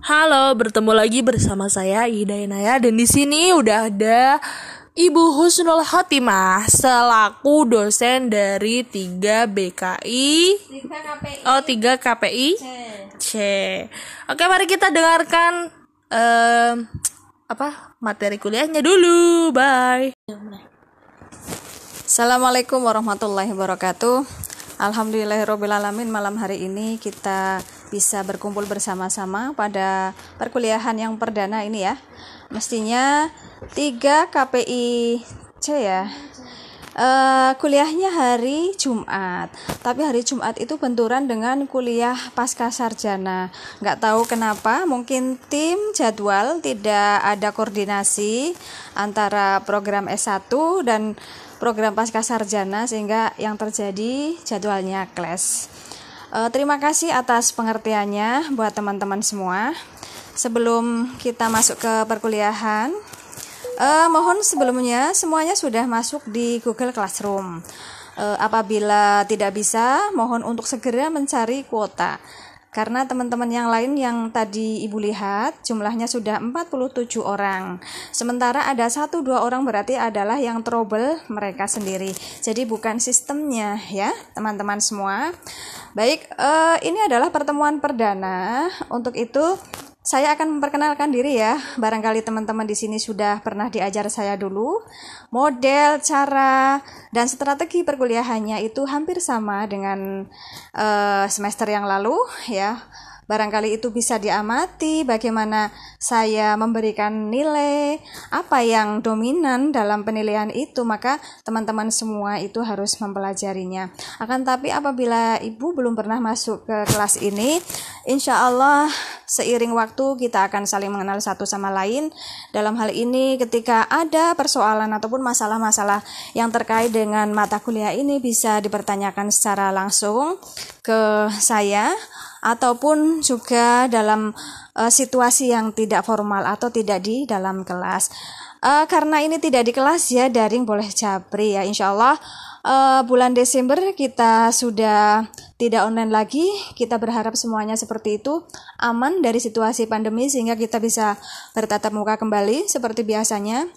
Halo, bertemu lagi bersama saya Ida Inaya dan di sini udah ada Ibu Husnul Khotimah selaku dosen dari 3 BKI Oh 3 KPI C. Oke, mari kita dengarkan em, apa materi kuliahnya dulu. Bye. Assalamualaikum warahmatullahi wabarakatuh. Alhamdulillahirrahmanirrahim malam hari ini kita bisa berkumpul bersama-sama pada perkuliahan yang perdana ini ya. Mestinya 3 KPI C ya. Eh, kuliahnya hari Jumat, tapi hari Jumat itu benturan dengan kuliah pasca sarjana. Nggak tahu kenapa, mungkin tim jadwal tidak ada koordinasi antara program S1 dan program pasca sarjana sehingga yang terjadi jadwalnya clash. Eh, terima kasih atas pengertiannya buat teman-teman semua. Sebelum kita masuk ke perkuliahan, eh, mohon sebelumnya semuanya sudah masuk di Google Classroom. Eh, apabila tidak bisa, mohon untuk segera mencari kuota. Karena teman-teman yang lain yang tadi Ibu lihat jumlahnya sudah 47 orang. Sementara ada satu dua orang berarti adalah yang trouble mereka sendiri. Jadi bukan sistemnya ya, teman-teman semua. Baik, eh, ini adalah pertemuan perdana. Untuk itu saya akan memperkenalkan diri ya. Barangkali teman-teman di sini sudah pernah diajar saya dulu. Model, cara, dan strategi perkuliahannya itu hampir sama dengan eh, semester yang lalu ya. Barangkali itu bisa diamati bagaimana saya memberikan nilai, apa yang dominan dalam penilaian itu, maka teman-teman semua itu harus mempelajarinya. Akan tapi apabila ibu belum pernah masuk ke kelas ini, insya Allah seiring waktu kita akan saling mengenal satu sama lain. Dalam hal ini ketika ada persoalan ataupun masalah-masalah yang terkait dengan mata kuliah ini bisa dipertanyakan secara langsung ke saya ataupun juga dalam uh, situasi yang tidak formal atau tidak di dalam kelas. Uh, karena ini tidak di kelas ya daring boleh japri ya. Insya Allah uh, bulan Desember kita sudah tidak online lagi. Kita berharap semuanya seperti itu aman dari situasi pandemi sehingga kita bisa bertatap muka kembali seperti biasanya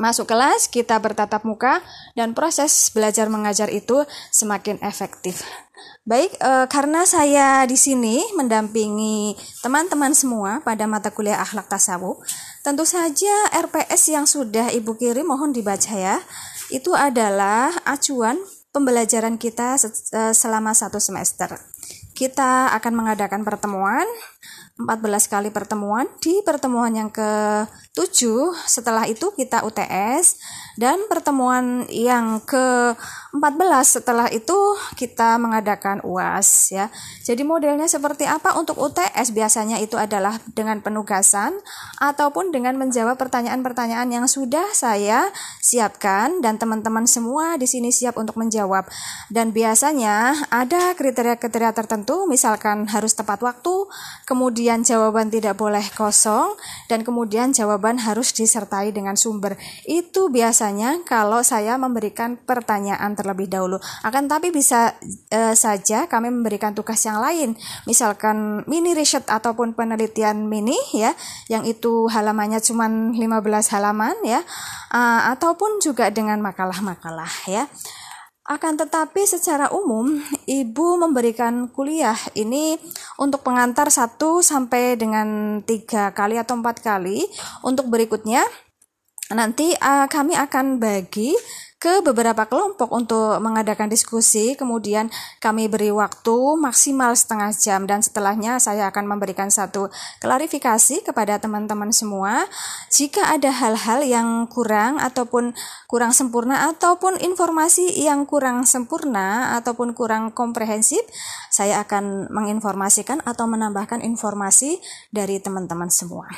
masuk kelas kita bertatap muka dan proses belajar mengajar itu semakin efektif Baik, eh, karena saya di sini mendampingi teman-teman semua pada mata kuliah akhlak tasawuf, tentu saja RPS yang sudah Ibu kirim mohon dibaca ya. Itu adalah acuan pembelajaran kita se- selama satu semester. Kita akan mengadakan pertemuan 14 kali pertemuan di pertemuan yang ke-7 setelah itu kita UTS dan pertemuan yang ke-14 setelah itu kita mengadakan UAS ya. Jadi modelnya seperti apa untuk UTS biasanya itu adalah dengan penugasan ataupun dengan menjawab pertanyaan-pertanyaan yang sudah saya siapkan dan teman-teman semua di sini siap untuk menjawab. Dan biasanya ada kriteria-kriteria tertentu misalkan harus tepat waktu, kemudian jawaban tidak boleh kosong dan kemudian jawaban harus disertai dengan sumber. Itu biasanya kalau saya memberikan pertanyaan terlebih dahulu. Akan tapi bisa eh, saja kami memberikan tugas yang lain, misalkan mini riset ataupun penelitian mini ya, yang itu halamannya cuma 15 halaman ya, Ah, ataupun juga dengan makalah-makalah ya. Akan tetapi secara umum ibu memberikan kuliah ini untuk pengantar 1 sampai dengan tiga kali atau empat kali. Untuk berikutnya nanti uh, kami akan bagi ke beberapa kelompok untuk mengadakan diskusi, kemudian kami beri waktu maksimal setengah jam dan setelahnya saya akan memberikan satu klarifikasi kepada teman-teman semua. Jika ada hal-hal yang kurang ataupun kurang sempurna ataupun informasi yang kurang sempurna ataupun kurang komprehensif, saya akan menginformasikan atau menambahkan informasi dari teman-teman semua.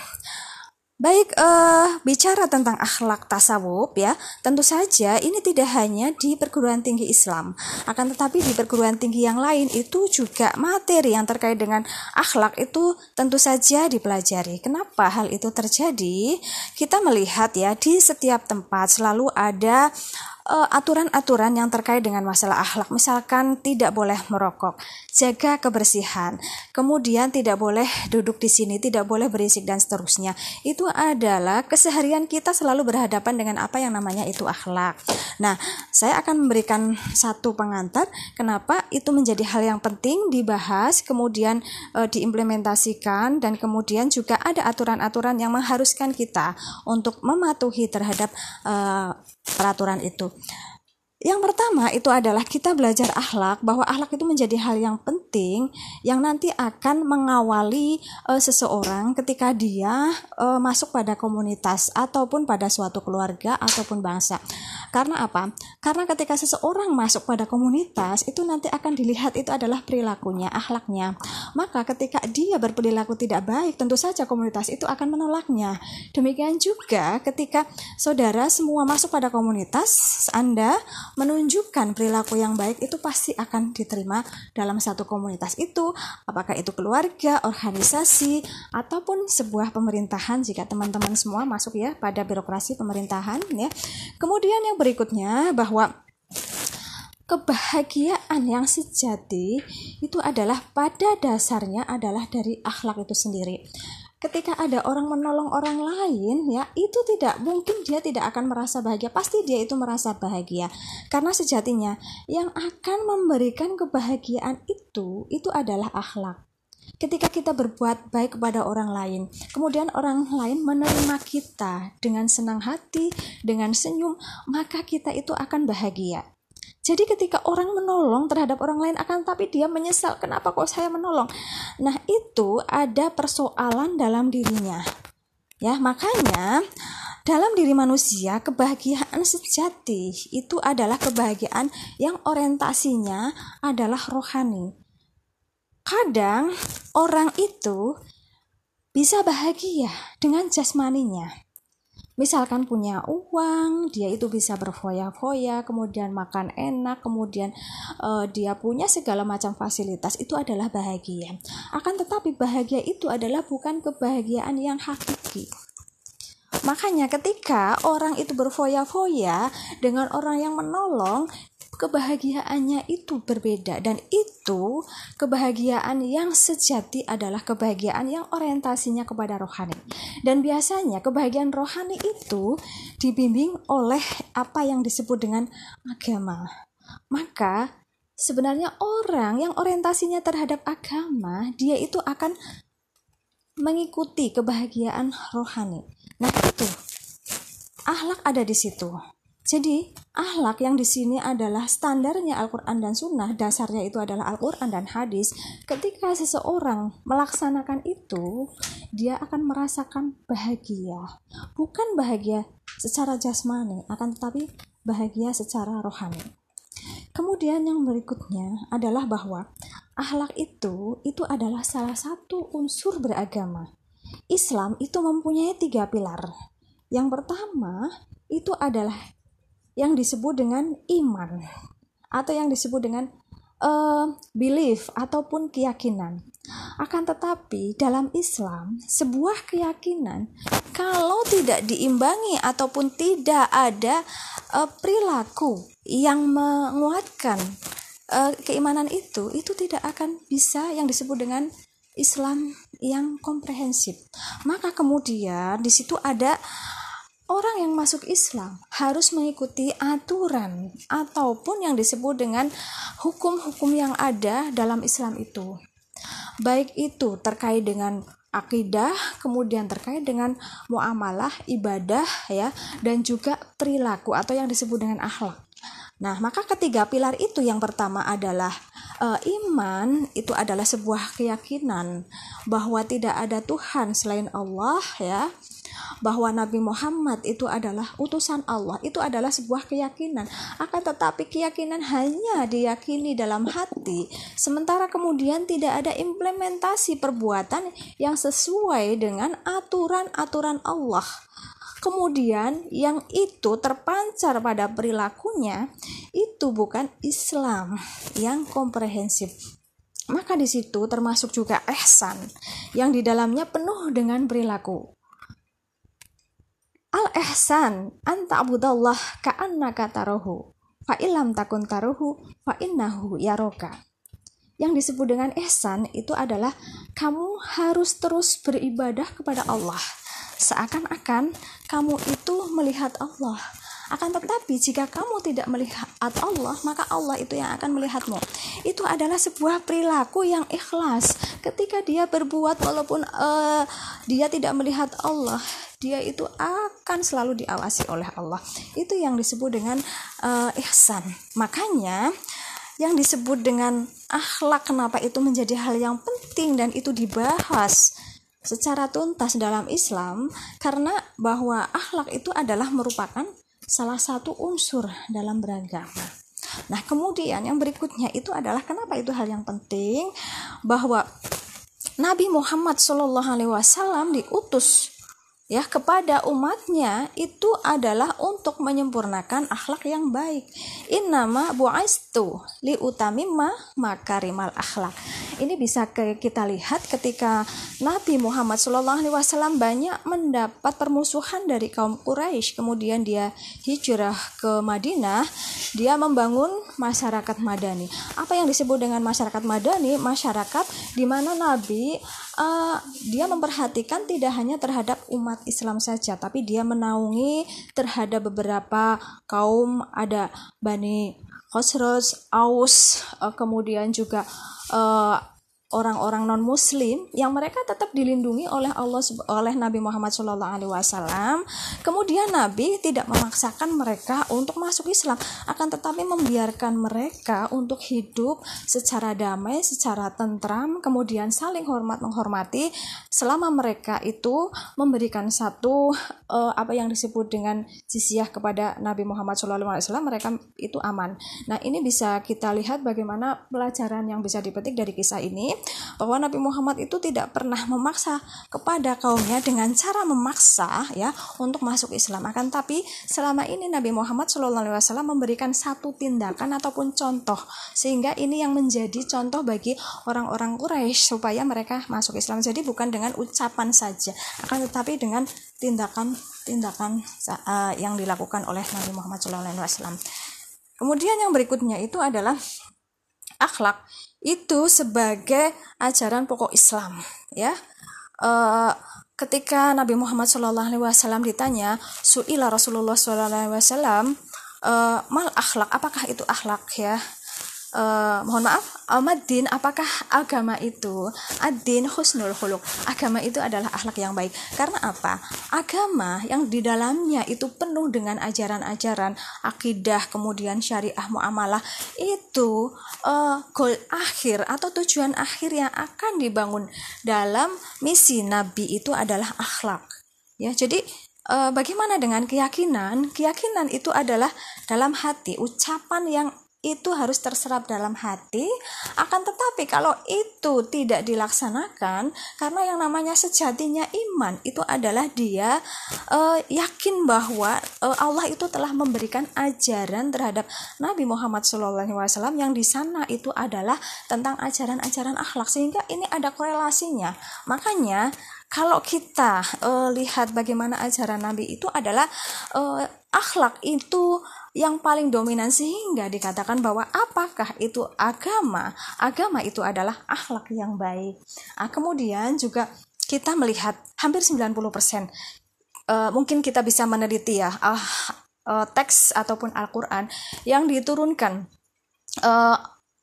Baik, eh, bicara tentang akhlak tasawuf ya, tentu saja ini tidak hanya di perguruan tinggi Islam, akan tetapi di perguruan tinggi yang lain itu juga materi yang terkait dengan akhlak itu tentu saja dipelajari. Kenapa hal itu terjadi? Kita melihat ya di setiap tempat selalu ada aturan-aturan yang terkait dengan masalah akhlak. Misalkan tidak boleh merokok, jaga kebersihan, kemudian tidak boleh duduk di sini, tidak boleh berisik dan seterusnya. Itu adalah keseharian kita selalu berhadapan dengan apa yang namanya itu akhlak. Nah, saya akan memberikan satu pengantar kenapa itu menjadi hal yang penting dibahas, kemudian e, diimplementasikan dan kemudian juga ada aturan-aturan yang mengharuskan kita untuk mematuhi terhadap e, peraturan itu. Yang pertama itu adalah kita belajar akhlak bahwa akhlak itu menjadi hal yang penting yang nanti akan mengawali uh, seseorang ketika dia uh, masuk pada komunitas ataupun pada suatu keluarga ataupun bangsa. Karena apa? Karena ketika seseorang masuk pada komunitas itu nanti akan dilihat itu adalah perilakunya, akhlaknya. Maka ketika dia berperilaku tidak baik, tentu saja komunitas itu akan menolaknya. Demikian juga ketika saudara semua masuk pada komunitas, Anda menunjukkan perilaku yang baik itu pasti akan diterima dalam satu komunitas itu, apakah itu keluarga, organisasi, ataupun sebuah pemerintahan jika teman-teman semua masuk ya pada birokrasi pemerintahan ya. Kemudian yang berikutnya bahwa kebahagiaan yang sejati itu adalah pada dasarnya adalah dari akhlak itu sendiri. Ketika ada orang menolong orang lain, ya itu tidak mungkin dia tidak akan merasa bahagia. Pasti dia itu merasa bahagia karena sejatinya yang akan memberikan kebahagiaan itu itu adalah akhlak ketika kita berbuat baik kepada orang lain, kemudian orang lain menerima kita dengan senang hati, dengan senyum, maka kita itu akan bahagia. Jadi ketika orang menolong terhadap orang lain akan tapi dia menyesal kenapa kok saya menolong. Nah, itu ada persoalan dalam dirinya. Ya, makanya dalam diri manusia kebahagiaan sejati itu adalah kebahagiaan yang orientasinya adalah rohani kadang orang itu bisa bahagia dengan jasmaninya. Misalkan punya uang, dia itu bisa berfoya-foya, kemudian makan enak, kemudian uh, dia punya segala macam fasilitas, itu adalah bahagia. Akan tetapi bahagia itu adalah bukan kebahagiaan yang hakiki. Makanya ketika orang itu berfoya-foya dengan orang yang menolong, kebahagiaannya itu berbeda dan itu kebahagiaan yang sejati adalah kebahagiaan yang orientasinya kepada rohani. Dan biasanya kebahagiaan rohani itu dibimbing oleh apa yang disebut dengan agama. Maka sebenarnya orang yang orientasinya terhadap agama, dia itu akan mengikuti kebahagiaan rohani. Nah, itu akhlak ada di situ. Jadi, akhlak yang di sini adalah standarnya Al-Quran dan Sunnah, dasarnya itu adalah Al-Quran dan hadis. Ketika seseorang melaksanakan itu, dia akan merasakan bahagia. Bukan bahagia secara jasmani, akan tetapi bahagia secara rohani. Kemudian yang berikutnya adalah bahwa akhlak itu itu adalah salah satu unsur beragama. Islam itu mempunyai tiga pilar. Yang pertama itu adalah yang disebut dengan iman atau yang disebut dengan uh, belief ataupun keyakinan. Akan tetapi dalam Islam sebuah keyakinan kalau tidak diimbangi ataupun tidak ada uh, perilaku yang menguatkan uh, keimanan itu itu tidak akan bisa yang disebut dengan Islam yang komprehensif. Maka kemudian di situ ada orang yang masuk Islam harus mengikuti aturan ataupun yang disebut dengan hukum-hukum yang ada dalam Islam itu. Baik itu terkait dengan akidah, kemudian terkait dengan muamalah, ibadah ya, dan juga perilaku atau yang disebut dengan akhlak. Nah, maka ketiga pilar itu yang pertama adalah uh, iman itu adalah sebuah keyakinan bahwa tidak ada Tuhan selain Allah ya bahwa Nabi Muhammad itu adalah utusan Allah itu adalah sebuah keyakinan. Akan tetapi keyakinan hanya diyakini dalam hati sementara kemudian tidak ada implementasi perbuatan yang sesuai dengan aturan-aturan Allah. Kemudian yang itu terpancar pada perilakunya itu bukan Islam yang komprehensif. Maka di situ termasuk juga ihsan yang di dalamnya penuh dengan perilaku al ihsan anta abudallah ka'annaka tarahu fa ilam takun taruhu fa innahu yaroka. Yang disebut dengan ihsan itu adalah kamu harus terus beribadah kepada Allah. Seakan-akan kamu itu melihat Allah akan tetapi jika kamu tidak melihat Allah, maka Allah itu yang akan melihatmu. Itu adalah sebuah perilaku yang ikhlas. Ketika dia berbuat walaupun uh, dia tidak melihat Allah, dia itu akan selalu diawasi oleh Allah. Itu yang disebut dengan uh, ihsan. Makanya yang disebut dengan akhlak kenapa itu menjadi hal yang penting dan itu dibahas secara tuntas dalam Islam karena bahwa akhlak itu adalah merupakan salah satu unsur dalam beragama. Nah, kemudian yang berikutnya itu adalah kenapa itu hal yang penting bahwa Nabi Muhammad Wasallam diutus ya kepada umatnya itu adalah untuk menyempurnakan akhlak yang baik. Innama bu'aistu li utamimma makarimal akhlak. Ini bisa kita lihat ketika Nabi Muhammad SAW banyak mendapat permusuhan dari kaum Quraisy. Kemudian dia hijrah ke Madinah dia membangun masyarakat madani. Apa yang disebut dengan masyarakat madani? Masyarakat di mana Nabi uh, dia memperhatikan tidak hanya terhadap umat Islam saja tapi dia menaungi terhadap beberapa kaum ada Bani Khosroj, Aus, uh, kemudian juga uh, orang-orang non muslim yang mereka tetap dilindungi oleh Allah oleh Nabi Muhammad Shallallahu Alaihi Wasallam. Kemudian Nabi tidak memaksakan mereka untuk masuk Islam. Akan tetapi membiarkan mereka untuk hidup secara damai secara tentram kemudian saling hormat menghormati. Selama mereka itu memberikan satu uh, apa yang disebut dengan jizyah kepada Nabi Muhammad Shallallahu Alaihi Wasallam mereka itu aman. Nah ini bisa kita lihat bagaimana pelajaran yang bisa dipetik dari kisah ini bahwa Nabi Muhammad itu tidak pernah memaksa kepada kaumnya dengan cara memaksa ya untuk masuk Islam. Akan tapi selama ini Nabi Muhammad SAW memberikan satu tindakan ataupun contoh sehingga ini yang menjadi contoh bagi orang-orang Quraisy supaya mereka masuk Islam. Jadi bukan dengan ucapan saja akan tetapi dengan tindakan-tindakan uh, yang dilakukan oleh Nabi Muhammad SAW. Kemudian yang berikutnya itu adalah akhlak itu sebagai ajaran pokok Islam ya. Uh, ketika Nabi Muhammad SAW ditanya suila Rasulullah SAW uh, mal akhlak apakah itu akhlak ya uh, mohon maaf Ahmad-din apakah agama itu ad-din husnul khuluq? Agama itu adalah akhlak yang baik. Karena apa? Agama yang di dalamnya itu penuh dengan ajaran-ajaran akidah kemudian syariah muamalah itu uh, goal akhir atau tujuan akhir yang akan dibangun dalam misi nabi itu adalah akhlak. Ya jadi uh, bagaimana dengan keyakinan? Keyakinan itu adalah dalam hati ucapan yang itu harus terserap dalam hati akan tetapi kalau itu tidak dilaksanakan karena yang namanya sejatinya iman itu adalah dia uh, yakin bahwa uh, Allah itu telah memberikan ajaran terhadap Nabi Muhammad SAW yang di sana itu adalah tentang ajaran-ajaran akhlak. Sehingga ini ada korelasinya. Makanya kalau kita uh, lihat bagaimana ajaran Nabi itu adalah uh, akhlak itu yang paling dominan sehingga dikatakan bahwa apakah itu agama? Agama itu adalah akhlak yang baik. Nah, kemudian juga kita melihat hampir 90% uh, eh, mungkin kita bisa meneliti ya uh, uh, teks ataupun Al-Qur'an yang diturunkan uh,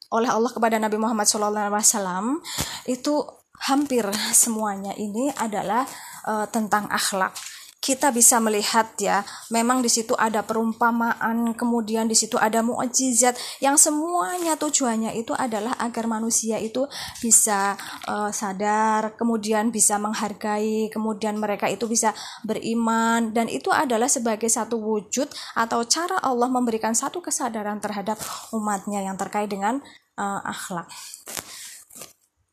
oleh Allah kepada Nabi Muhammad SAW itu hampir semuanya ini adalah uh, tentang akhlak kita bisa melihat ya, memang di situ ada perumpamaan, kemudian di situ ada mukjizat yang semuanya tujuannya itu adalah agar manusia itu bisa uh, sadar, kemudian bisa menghargai, kemudian mereka itu bisa beriman dan itu adalah sebagai satu wujud atau cara Allah memberikan satu kesadaran terhadap umatnya yang terkait dengan uh, akhlak.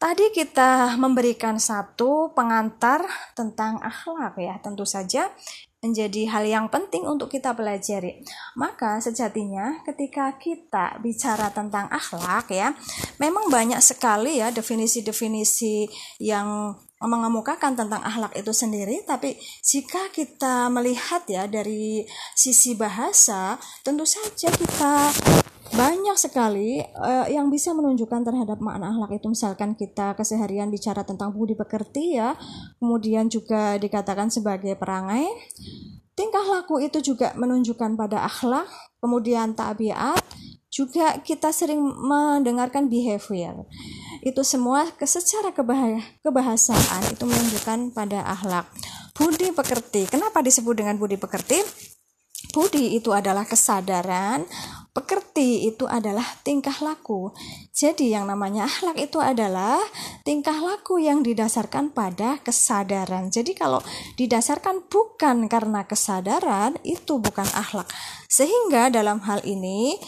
Tadi kita memberikan satu pengantar tentang akhlak ya, tentu saja menjadi hal yang penting untuk kita pelajari. Maka sejatinya ketika kita bicara tentang akhlak ya, memang banyak sekali ya definisi-definisi yang mengemukakan tentang akhlak itu sendiri tapi jika kita melihat ya dari sisi bahasa tentu saja kita banyak sekali uh, yang bisa menunjukkan terhadap makna akhlak itu. Misalkan kita keseharian bicara tentang budi pekerti ya kemudian juga dikatakan sebagai perangai. Tingkah laku itu juga menunjukkan pada akhlak kemudian tabiat. Juga kita sering mendengarkan behavior. Itu semua secara kebahasaan itu menunjukkan pada akhlak. Budi pekerti kenapa disebut dengan budi pekerti? Budi itu adalah kesadaran Pekerti itu adalah tingkah laku. Jadi yang namanya akhlak itu adalah tingkah laku yang didasarkan pada kesadaran. Jadi kalau didasarkan bukan karena kesadaran, itu bukan akhlak. Sehingga dalam hal ini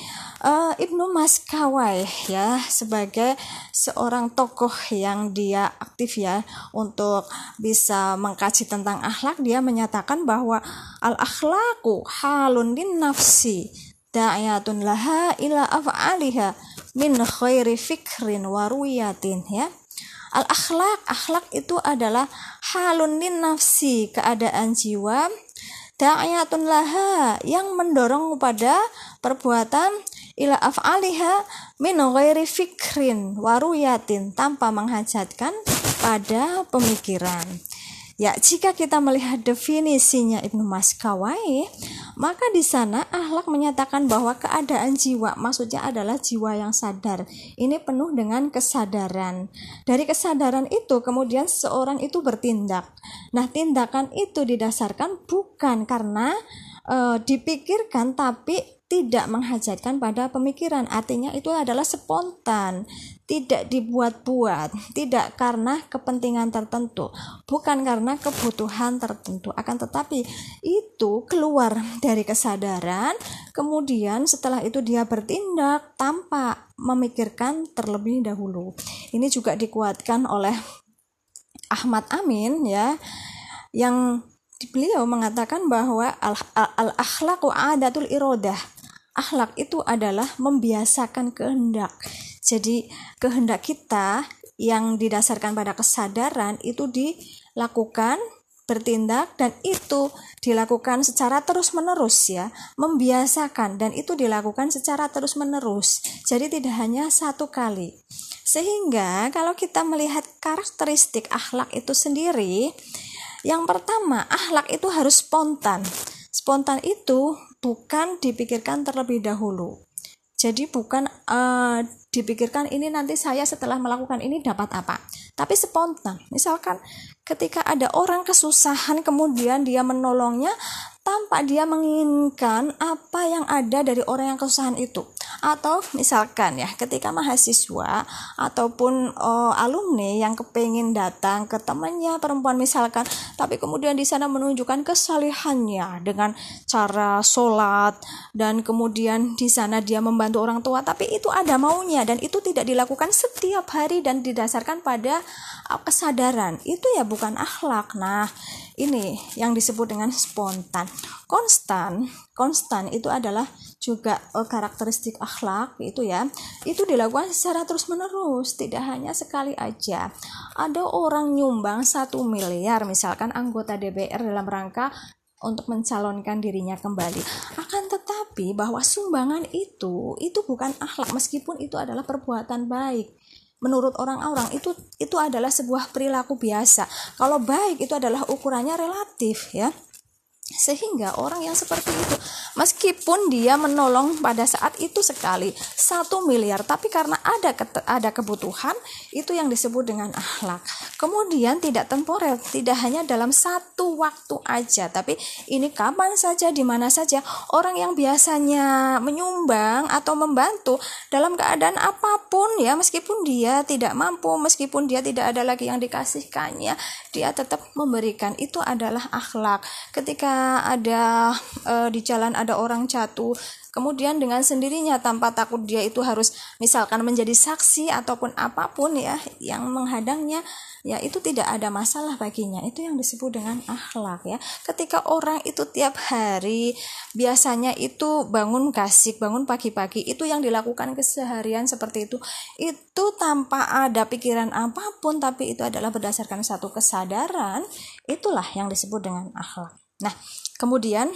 uh, Ibnu Maskawai ya sebagai seorang tokoh yang dia aktif ya untuk bisa mengkaji tentang akhlak dia menyatakan bahwa al akhlaku halun din nafsi da'iyatun laha ila af'aliha min khairi fikrin waruyatin ya. Al akhlak akhlak itu adalah halun lin nafsi keadaan jiwa da'iyatun laha yang mendorong kepada perbuatan ila af'aliha min ghairi fikrin waruyatin tanpa menghajatkan pada pemikiran. Ya, jika kita melihat definisinya Ibnu Maskawai, maka di sana ahlak menyatakan bahwa keadaan jiwa maksudnya adalah jiwa yang sadar. Ini penuh dengan kesadaran. Dari kesadaran itu kemudian seseorang itu bertindak. Nah, tindakan itu didasarkan bukan karena e, dipikirkan tapi tidak menghajatkan pada pemikiran artinya itu adalah spontan tidak dibuat-buat tidak karena kepentingan tertentu bukan karena kebutuhan tertentu. Akan tetapi itu keluar dari kesadaran kemudian setelah itu dia bertindak tanpa memikirkan terlebih dahulu. Ini juga dikuatkan oleh Ahmad Amin ya yang beliau mengatakan bahwa al-akhlaqu al adatul irodah akhlak itu adalah membiasakan kehendak. Jadi kehendak kita yang didasarkan pada kesadaran itu dilakukan bertindak dan itu dilakukan secara terus-menerus ya, membiasakan dan itu dilakukan secara terus-menerus. Jadi tidak hanya satu kali. Sehingga kalau kita melihat karakteristik akhlak itu sendiri, yang pertama, akhlak itu harus spontan. Spontan itu bukan dipikirkan terlebih dahulu. Jadi bukan uh, dipikirkan ini nanti saya setelah melakukan ini dapat apa. Tapi spontan. Misalkan ketika ada orang kesusahan kemudian dia menolongnya tanpa dia menginginkan apa yang ada dari orang yang kesusahan itu atau misalkan ya ketika mahasiswa ataupun uh, alumni yang kepingin datang ke temannya perempuan misalkan tapi kemudian di sana menunjukkan kesalihannya dengan cara sholat dan kemudian di sana dia membantu orang tua tapi itu ada maunya dan itu tidak dilakukan setiap hari dan didasarkan pada uh, kesadaran. Itu ya bukan akhlak. Nah ini yang disebut dengan spontan. Konstan konstan itu adalah juga uh, karakteristik akhlak itu ya itu dilakukan secara terus menerus tidak hanya sekali aja. Ada orang nyumbang satu miliar misalkan anggota DPR dalam rangka untuk mencalonkan dirinya kembali. Akan tetapi bahwa sumbangan itu itu bukan akhlak meskipun itu adalah perbuatan baik. Menurut orang-orang itu itu adalah sebuah perilaku biasa. Kalau baik itu adalah ukurannya relatif ya sehingga orang yang seperti itu meskipun dia menolong pada saat itu sekali satu miliar tapi karena ada ada kebutuhan itu yang disebut dengan akhlak. Kemudian tidak temporer tidak hanya dalam satu waktu aja tapi ini kapan saja di mana saja orang yang biasanya menyumbang atau membantu dalam keadaan apa pun ya meskipun dia tidak mampu meskipun dia tidak ada lagi yang dikasihkannya dia tetap memberikan itu adalah akhlak. Ketika ada e, di jalan ada orang jatuh. Kemudian dengan sendirinya tanpa takut dia itu harus misalkan menjadi saksi ataupun apa pun ya yang menghadangnya ya itu tidak ada masalah baginya. Itu yang disebut dengan akhlak ya. Ketika orang itu tiap hari biasanya itu bangun kasih bangun pagi-pagi itu yang dilakukan keseharian seperti itu itu tanpa ada pikiran apa pun tapi itu adalah berdasarkan satu kesadaran itulah yang disebut dengan akhlak nah kemudian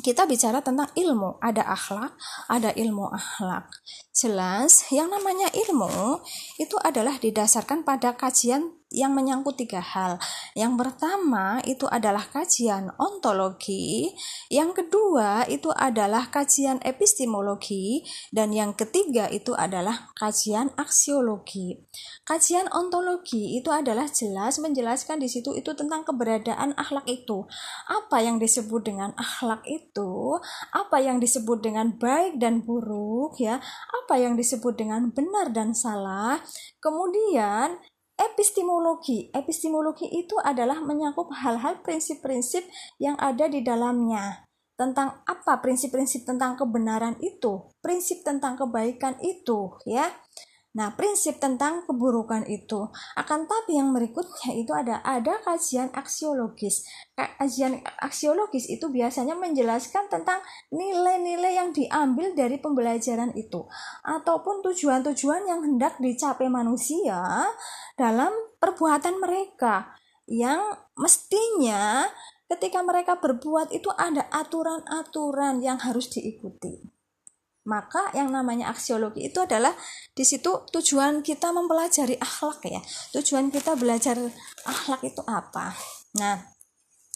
kita bicara tentang ilmu, ada akhlak, ada ilmu akhlak. Jelas, yang namanya ilmu itu adalah didasarkan pada kajian yang menyangkut tiga hal. Yang pertama itu adalah kajian ontologi, yang kedua itu adalah kajian epistemologi, dan yang ketiga itu adalah kajian aksiologi. Kajian ontologi itu adalah jelas menjelaskan di situ itu tentang keberadaan akhlak itu. Apa yang disebut dengan akhlak itu, apa yang disebut dengan baik dan buruk ya, apa yang disebut dengan benar dan salah. Kemudian epistemologi. Epistemologi itu adalah menyangkut hal-hal prinsip-prinsip yang ada di dalamnya. Tentang apa prinsip-prinsip tentang kebenaran itu, prinsip tentang kebaikan itu, ya. Nah, prinsip tentang keburukan itu akan tapi yang berikutnya itu ada ada kajian aksiologis. Kajian aksiologis itu biasanya menjelaskan tentang nilai-nilai yang diambil dari pembelajaran itu ataupun tujuan-tujuan yang hendak dicapai manusia dalam perbuatan mereka yang mestinya ketika mereka berbuat itu ada aturan-aturan yang harus diikuti. Maka yang namanya aksiologi itu adalah di situ tujuan kita mempelajari akhlak ya. Tujuan kita belajar akhlak itu apa? Nah,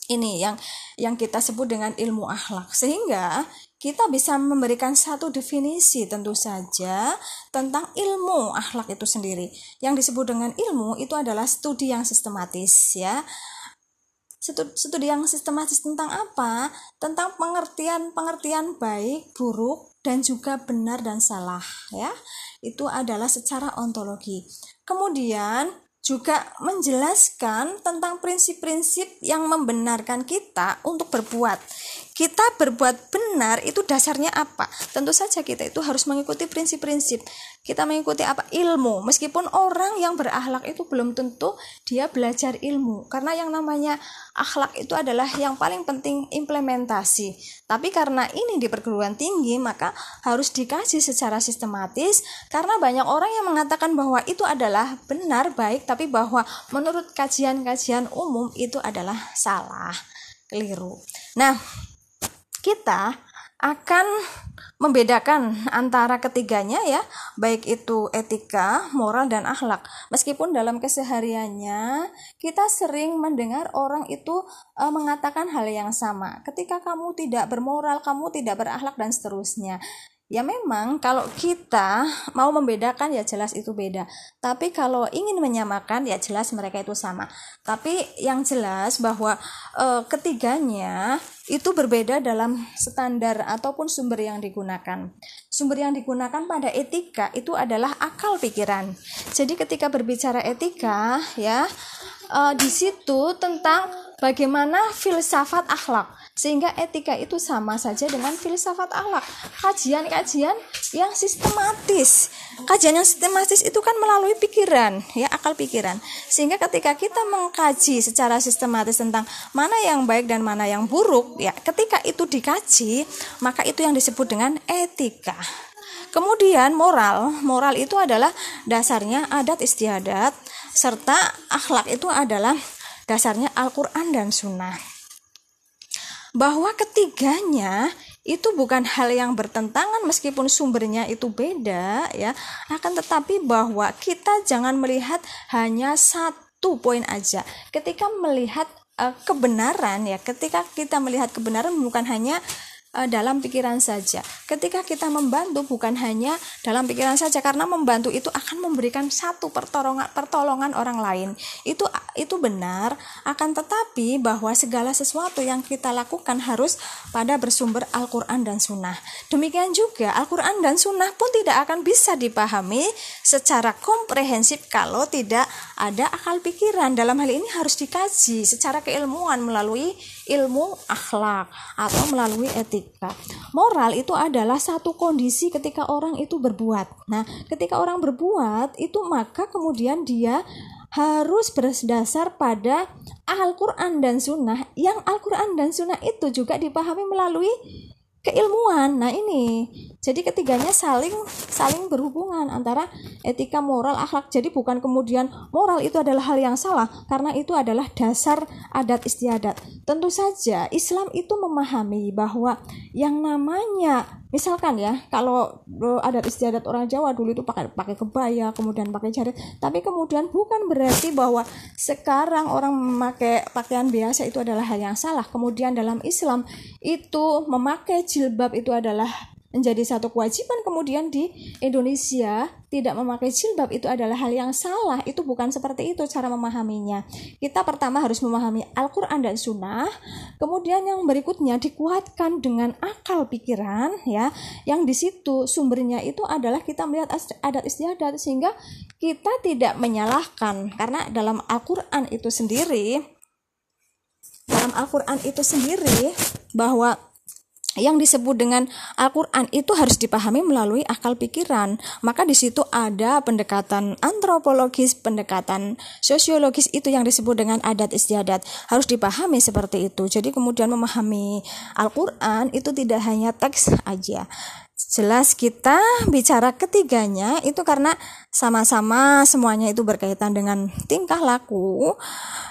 ini yang yang kita sebut dengan ilmu akhlak. Sehingga kita bisa memberikan satu definisi tentu saja tentang ilmu akhlak itu sendiri. Yang disebut dengan ilmu itu adalah studi yang sistematis ya studi yang sistematis tentang apa? Tentang pengertian-pengertian baik, buruk, dan juga benar dan salah ya. Itu adalah secara ontologi. Kemudian juga menjelaskan tentang prinsip-prinsip yang membenarkan kita untuk berbuat kita berbuat benar itu dasarnya apa? Tentu saja kita itu harus mengikuti prinsip-prinsip. Kita mengikuti apa? Ilmu. Meskipun orang yang berakhlak itu belum tentu dia belajar ilmu. Karena yang namanya akhlak itu adalah yang paling penting implementasi. Tapi karena ini di perguruan tinggi, maka harus dikaji secara sistematis karena banyak orang yang mengatakan bahwa itu adalah benar baik tapi bahwa menurut kajian-kajian umum itu adalah salah, keliru. Nah, kita akan membedakan antara ketiganya ya, baik itu etika, moral dan akhlak. Meskipun dalam kesehariannya kita sering mendengar orang itu e, mengatakan hal yang sama. Ketika kamu tidak bermoral, kamu tidak berakhlak dan seterusnya. Ya memang kalau kita mau membedakan ya jelas itu beda. Tapi kalau ingin menyamakan ya jelas mereka itu sama. Tapi yang jelas bahwa e, ketiganya itu berbeda dalam standar ataupun sumber yang digunakan. Sumber yang digunakan pada etika itu adalah akal pikiran. Jadi ketika berbicara etika ya e, di situ tentang bagaimana filsafat akhlak sehingga etika itu sama saja dengan filsafat akhlak. Kajian-kajian yang sistematis. Kajian yang sistematis itu kan melalui pikiran ya akal pikiran. Sehingga ketika kita mengkaji secara sistematis tentang mana yang baik dan mana yang buruk ya ketika itu dikaji maka itu yang disebut dengan etika. Kemudian moral, moral itu adalah dasarnya adat istiadat serta akhlak itu adalah dasarnya Al-Qur'an dan Sunnah bahwa ketiganya itu bukan hal yang bertentangan meskipun sumbernya itu beda ya. Akan tetapi bahwa kita jangan melihat hanya satu poin aja. Ketika melihat uh, kebenaran ya ketika kita melihat kebenaran bukan hanya uh, dalam pikiran saja. Ketika kita membantu bukan hanya dalam pikiran saja karena membantu itu akan memberikan satu pertolongan pertolongan orang lain. Itu itu benar, akan tetapi bahwa segala sesuatu yang kita lakukan harus pada bersumber Al-Qur'an dan Sunnah. Demikian juga Al-Qur'an dan Sunnah pun tidak akan bisa dipahami secara komprehensif kalau tidak ada akal pikiran. Dalam hal ini harus dikaji secara keilmuan melalui ilmu akhlak atau melalui etika. Moral itu adalah satu kondisi ketika orang itu berbuat. Nah, ketika orang berbuat itu maka kemudian dia harus berdasar pada Al-Quran dan Sunnah yang Al-Quran dan Sunnah itu juga dipahami melalui keilmuan. Nah, ini. Jadi ketiganya saling saling berhubungan antara etika, moral, akhlak. Jadi bukan kemudian moral itu adalah hal yang salah karena itu adalah dasar adat istiadat. Tentu saja Islam itu memahami bahwa yang namanya misalkan ya kalau uh, adat istiadat orang Jawa dulu itu pakai pakai kebaya kemudian pakai jarit tapi kemudian bukan berarti bahwa sekarang orang memakai pakaian biasa itu adalah hal yang salah kemudian dalam Islam itu memakai jilbab itu adalah menjadi satu kewajiban kemudian di Indonesia tidak memakai jilbab itu adalah hal yang salah. Itu bukan seperti itu cara memahaminya. Kita pertama harus memahami Al-Quran dan Sunnah. Kemudian yang berikutnya dikuatkan dengan akal pikiran ya. Yang di situ sumbernya itu adalah kita melihat adat istiadat sehingga kita tidak menyalahkan. Karena dalam Al-Quran itu sendiri dalam Al-Quran itu sendiri bahwa yang disebut dengan Al-Quran itu harus dipahami melalui akal pikiran. Maka di situ ada pendekatan antropologis, pendekatan sosiologis itu yang disebut dengan adat istiadat. Harus dipahami seperti itu. Jadi kemudian memahami Al-Quran itu tidak hanya teks aja. Jelas kita bicara ketiganya itu karena sama-sama semuanya itu berkaitan dengan tingkah laku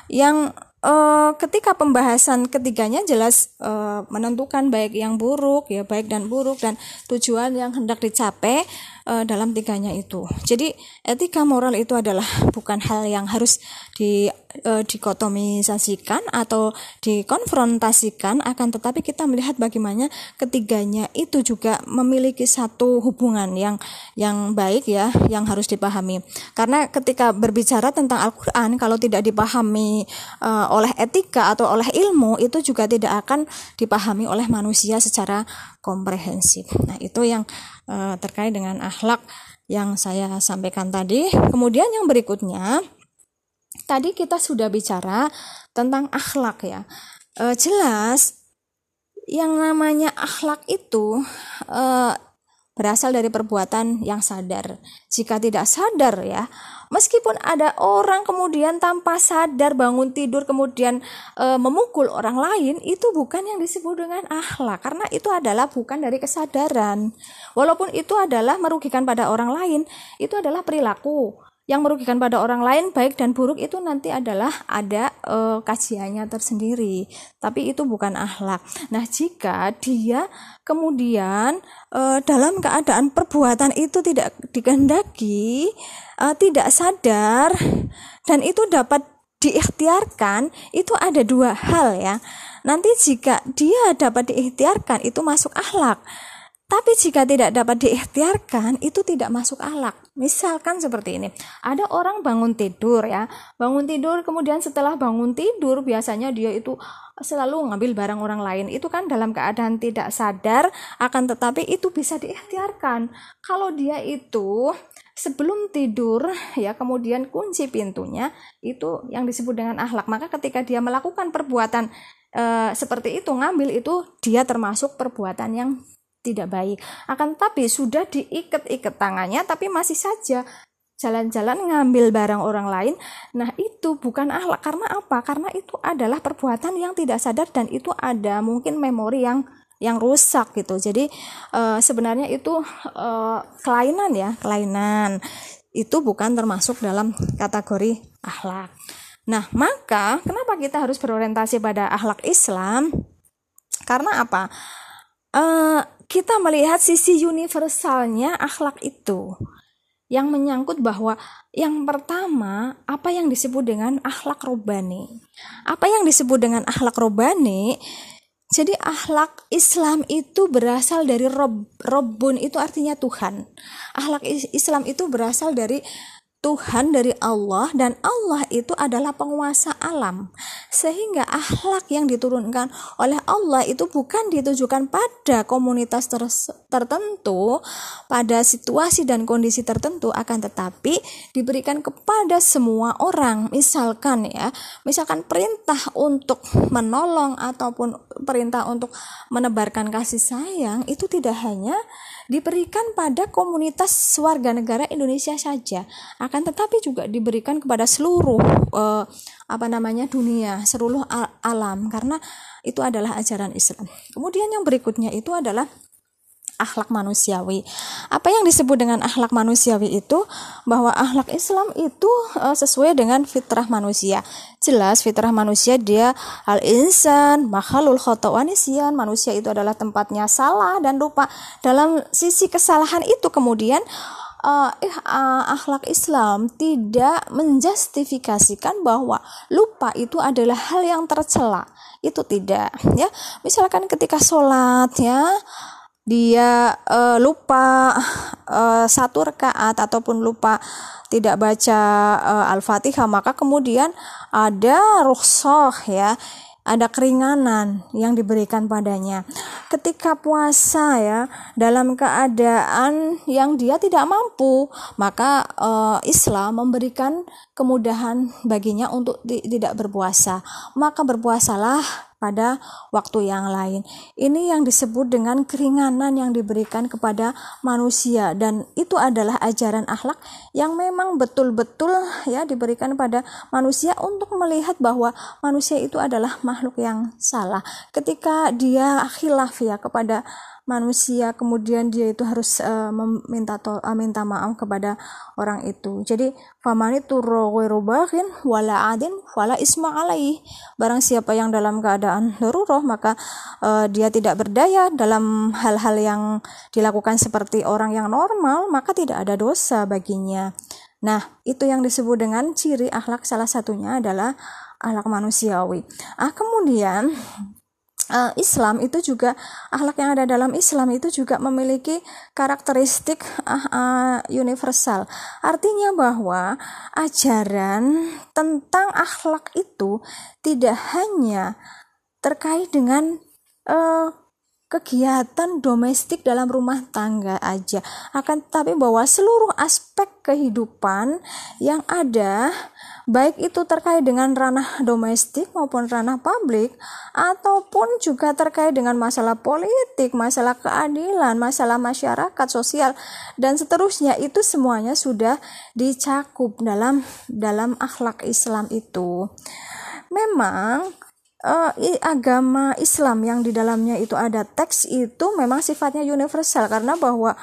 yang uh, ketika pembahasan ketiganya jelas uh, menentukan baik yang buruk ya baik dan buruk dan tujuan yang hendak dicapai uh, dalam tiganya itu. Jadi etika moral itu adalah bukan hal yang harus di uh, dikotomisasikan atau dikonfrontasikan akan tetapi kita melihat bagaimana ketiganya itu juga memiliki satu hubungan yang yang baik ya yang harus dipahami. Karena ketika berbicara tentang Al-Qur'an kalau tidak dipahami uh, oleh etika atau oleh ilmu itu juga tidak akan dipahami oleh manusia secara komprehensif. Nah, itu yang uh, terkait dengan akhlak yang saya sampaikan tadi. Kemudian yang berikutnya, tadi kita sudah bicara tentang akhlak ya. Uh, jelas yang namanya akhlak itu uh, berasal dari perbuatan yang sadar. Jika tidak sadar ya, Meskipun ada orang kemudian tanpa sadar bangun tidur kemudian e, memukul orang lain, itu bukan yang disebut dengan akhlak karena itu adalah bukan dari kesadaran. Walaupun itu adalah merugikan pada orang lain, itu adalah perilaku yang merugikan pada orang lain baik dan buruk itu nanti adalah ada e, kajiannya tersendiri. Tapi itu bukan akhlak. Nah jika dia kemudian e, dalam keadaan perbuatan itu tidak dikehendaki e, tidak sadar dan itu dapat diikhtiarkan itu ada dua hal ya. Nanti jika dia dapat diikhtiarkan itu masuk akhlak tapi jika tidak dapat diikhtiarkan, itu tidak masuk alak. Misalkan seperti ini, ada orang bangun tidur ya, bangun tidur kemudian setelah bangun tidur biasanya dia itu selalu ngambil barang orang lain. Itu kan dalam keadaan tidak sadar, akan tetapi itu bisa diikhtiarkan. Kalau dia itu sebelum tidur ya kemudian kunci pintunya itu yang disebut dengan akhlak. Maka ketika dia melakukan perbuatan e, seperti itu ngambil itu dia termasuk perbuatan yang tidak baik. Akan tapi sudah diikat-ikat tangannya tapi masih saja jalan-jalan ngambil barang orang lain. Nah, itu bukan akhlak karena apa? Karena itu adalah perbuatan yang tidak sadar dan itu ada mungkin memori yang yang rusak gitu. Jadi e, sebenarnya itu e, kelainan ya, kelainan. Itu bukan termasuk dalam kategori akhlak. Nah, maka kenapa kita harus berorientasi pada akhlak Islam? Karena apa? E, kita melihat sisi universalnya akhlak itu yang menyangkut bahwa yang pertama apa yang disebut dengan akhlak robani apa yang disebut dengan akhlak robani jadi akhlak Islam itu berasal dari rob, robun itu artinya Tuhan. Akhlak Islam itu berasal dari Tuhan dari Allah dan Allah itu adalah penguasa alam. Sehingga akhlak yang diturunkan oleh Allah itu bukan ditujukan pada komunitas ter tertentu pada situasi dan kondisi tertentu akan tetapi diberikan kepada semua orang. Misalkan ya misalkan perintah untuk menolong ataupun perintah untuk menebarkan kasih sayang itu tidak hanya diberikan pada komunitas warga negara Indonesia saja, akan tetapi juga diberikan kepada seluruh uh, apa namanya dunia, seluruh alam karena itu adalah ajaran Islam. Kemudian yang berikutnya itu adalah akhlak manusiawi. Apa yang disebut dengan akhlak manusiawi itu bahwa akhlak Islam itu uh, sesuai dengan fitrah manusia. Jelas fitrah manusia dia al insan makhlul khotowanisian manusia itu adalah tempatnya salah dan lupa. Dalam sisi kesalahan itu kemudian uh, uh, akhlak Islam tidak menjustifikasikan bahwa lupa itu adalah hal yang tercela. Itu tidak, ya. Misalkan ketika sholat, ya, dia uh, lupa uh, satu rakaat ataupun lupa tidak baca uh, Al-Fatihah maka kemudian ada rukhsah ya ada keringanan yang diberikan padanya. Ketika puasa ya, dalam keadaan yang dia tidak mampu, maka uh, Islam memberikan kemudahan baginya untuk tidak berpuasa. Maka berpuasalah pada waktu yang lain. Ini yang disebut dengan keringanan yang diberikan kepada manusia dan itu adalah ajaran akhlak yang memang betul-betul ya diberikan pada manusia untuk melihat bahwa manusia itu adalah makhluk yang salah. Ketika dia khilaf ya kepada manusia kemudian dia itu harus uh, meminta to, uh, minta maaf kepada orang itu. Jadi famani turrowerobahin wala adin wala isma alaih barang siapa yang dalam keadaan daruroh maka uh, dia tidak berdaya dalam hal-hal yang dilakukan seperti orang yang normal maka tidak ada dosa baginya. Nah itu yang disebut dengan ciri akhlak salah satunya adalah akhlak manusiawi. Ah kemudian uh, Islam itu juga akhlak yang ada dalam Islam itu juga memiliki karakteristik uh, uh, universal. Artinya bahwa ajaran tentang akhlak itu tidak hanya terkait dengan uh, kegiatan domestik dalam rumah tangga aja akan tetapi bahwa seluruh aspek kehidupan yang ada baik itu terkait dengan ranah domestik maupun ranah publik ataupun juga terkait dengan masalah politik, masalah keadilan, masalah masyarakat sosial dan seterusnya itu semuanya sudah dicakup dalam dalam akhlak Islam itu. Memang uh, agama Islam yang di dalamnya itu ada teks itu memang sifatnya universal karena bahwa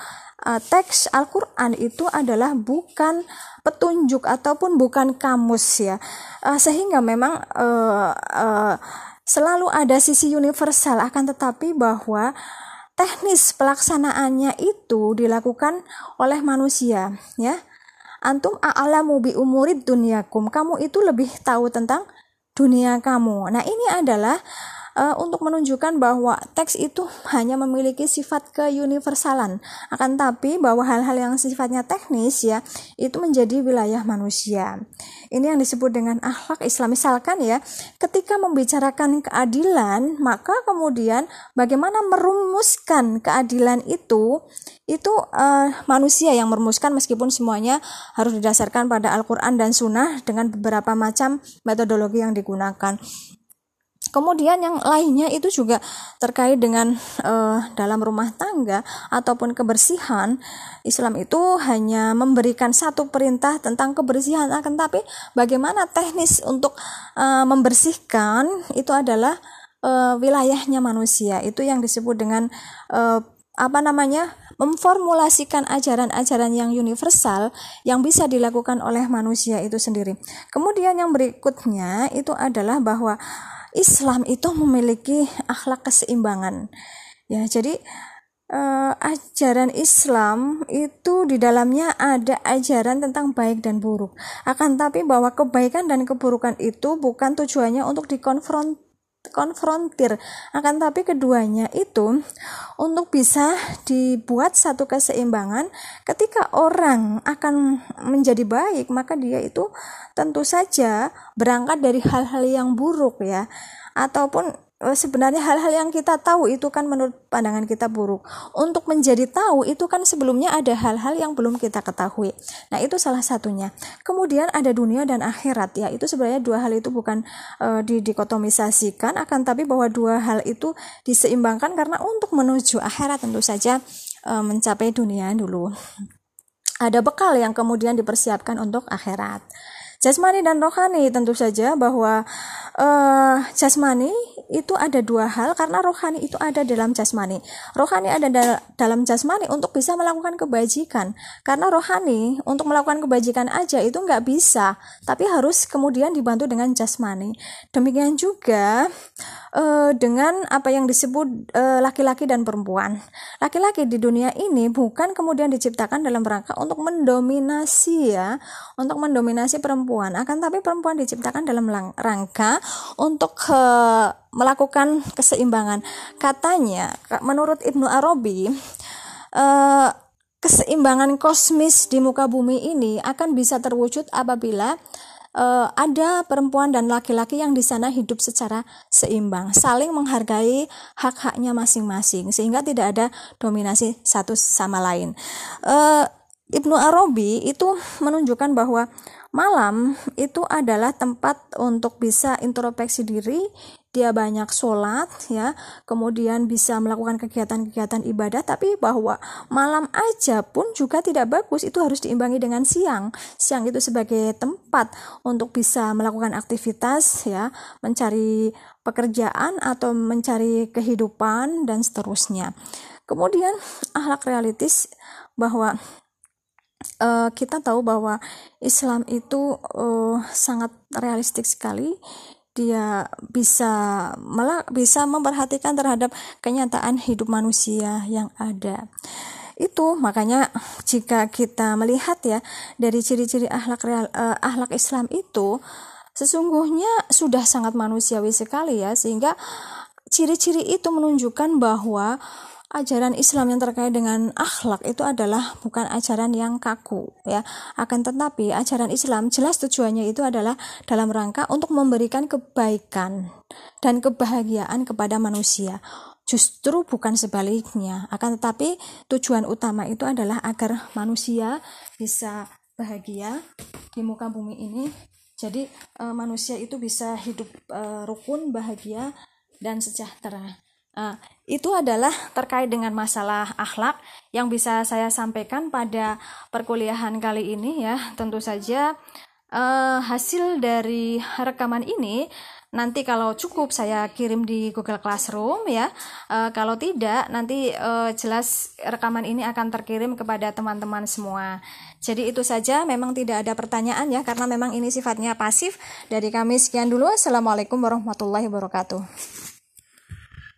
uh, teks Al-Qur'an itu adalah bukan petunjuk ataupun bukan kamus ya. Uh, sehingga memang uh, selalu ada sisi universal akan tetapi bahwa teknis pelaksanaannya itu dilakukan oleh manusia ya. Antum a'lamu bi umurid dunyakum. Kamu itu lebih tahu tentang dunia kamu. Nah, ini adalah uh, untuk menunjukkan bahwa teks itu hanya memiliki sifat keuniversalan. Akan tapi bahwa hal-hal yang sifatnya teknis ya itu menjadi wilayah manusia. Ini yang disebut dengan akhlak Islam. Misalkan ya ketika membicarakan keadilan maka kemudian bagaimana merumuskan keadilan itu itu uh, manusia yang merumuskan meskipun semuanya harus didasarkan pada Al-Quran dan Sunnah dengan beberapa macam metodologi yang digunakan Kemudian yang lainnya itu juga terkait dengan uh, dalam rumah tangga ataupun kebersihan. Islam itu hanya memberikan satu perintah tentang kebersihan, akan tapi bagaimana teknis untuk uh, membersihkan itu adalah uh, wilayahnya manusia. Itu yang disebut dengan uh, apa namanya? memformulasikan ajaran-ajaran yang universal yang bisa dilakukan oleh manusia itu sendiri. Kemudian yang berikutnya itu adalah bahwa Islam itu memiliki akhlak keseimbangan. Ya, jadi uh, ajaran Islam itu di dalamnya ada ajaran tentang baik dan buruk. Akan tapi bahwa kebaikan dan keburukan itu bukan tujuannya untuk dikonfront konfrontir. Akan tapi keduanya itu untuk bisa dibuat satu keseimbangan ketika orang akan menjadi baik maka dia itu tentu saja berangkat dari hal-hal yang buruk ya. Ataupun sebenarnya hal-hal yang kita tahu itu kan menurut pandangan kita buruk. Untuk menjadi tahu itu kan sebelumnya ada hal-hal yang belum kita ketahui. Nah, itu salah satunya. Kemudian ada dunia dan akhirat ya. Itu sebenarnya dua hal itu bukan uh, didikotomisasikan akan tapi bahwa dua hal itu diseimbangkan karena untuk menuju akhirat tentu saja uh, mencapai dunia dulu. Ada bekal yang kemudian dipersiapkan untuk akhirat jasmani dan rohani tentu saja bahwa uh, jasmani itu ada dua hal karena rohani itu ada dalam jasmani. Rohani ada da dalam jasmani untuk bisa melakukan kebajikan. Karena rohani untuk melakukan kebajikan aja itu nggak bisa tapi harus kemudian dibantu dengan jasmani. Demikian juga uh, dengan apa yang disebut eh, laki-laki uh, dan perempuan. Laki-laki di dunia ini bukan kemudian diciptakan dalam rangka untuk mendominasi ya untuk mendominasi perempuan perempuan akan tapi perempuan diciptakan dalam rangka untuk uh, melakukan keseimbangan katanya menurut Ibnu Arabi uh, keseimbangan kosmis di muka bumi ini akan bisa terwujud apabila uh, ada perempuan dan laki-laki yang di sana hidup secara seimbang, saling menghargai hak-haknya masing-masing, sehingga tidak ada dominasi satu sama lain. Uh, Ibnu Arabi itu menunjukkan bahwa Malam itu adalah tempat untuk bisa introspeksi diri, dia banyak sholat ya, kemudian bisa melakukan kegiatan-kegiatan ibadah, tapi bahwa malam aja pun juga tidak bagus, itu harus diimbangi dengan siang. Siang itu sebagai tempat untuk bisa melakukan aktivitas ya, mencari pekerjaan atau mencari kehidupan dan seterusnya. Kemudian akhlak realitis bahwa uh, kita tahu bahwa Islam itu uh, sangat realistik sekali. Dia bisa malah bisa memperhatikan terhadap kenyataan hidup manusia yang ada. Itu makanya jika kita melihat ya dari ciri-ciri akhlak real uh, akhlak Islam itu sesungguhnya sudah sangat manusiawi sekali ya sehingga ciri-ciri itu menunjukkan bahwa ajaran Islam yang terkait dengan akhlak itu adalah bukan ajaran yang kaku ya. Akan tetapi ajaran Islam jelas tujuannya itu adalah dalam rangka untuk memberikan kebaikan dan kebahagiaan kepada manusia. Justru bukan sebaliknya. Akan tetapi tujuan utama itu adalah agar manusia bisa bahagia di muka bumi ini. Jadi e, manusia itu bisa hidup e, rukun bahagia dan sejahtera Uh, itu adalah terkait dengan masalah akhlak yang bisa saya sampaikan pada perkuliahan kali ini ya. Tentu saja uh, hasil dari rekaman ini nanti kalau cukup saya kirim di Google Classroom ya. Uh, kalau tidak nanti uh, jelas rekaman ini akan terkirim kepada teman-teman semua. Jadi itu saja memang tidak ada pertanyaan ya karena memang ini sifatnya pasif. Dari kami sekian dulu. Assalamualaikum warahmatullahi wabarakatuh.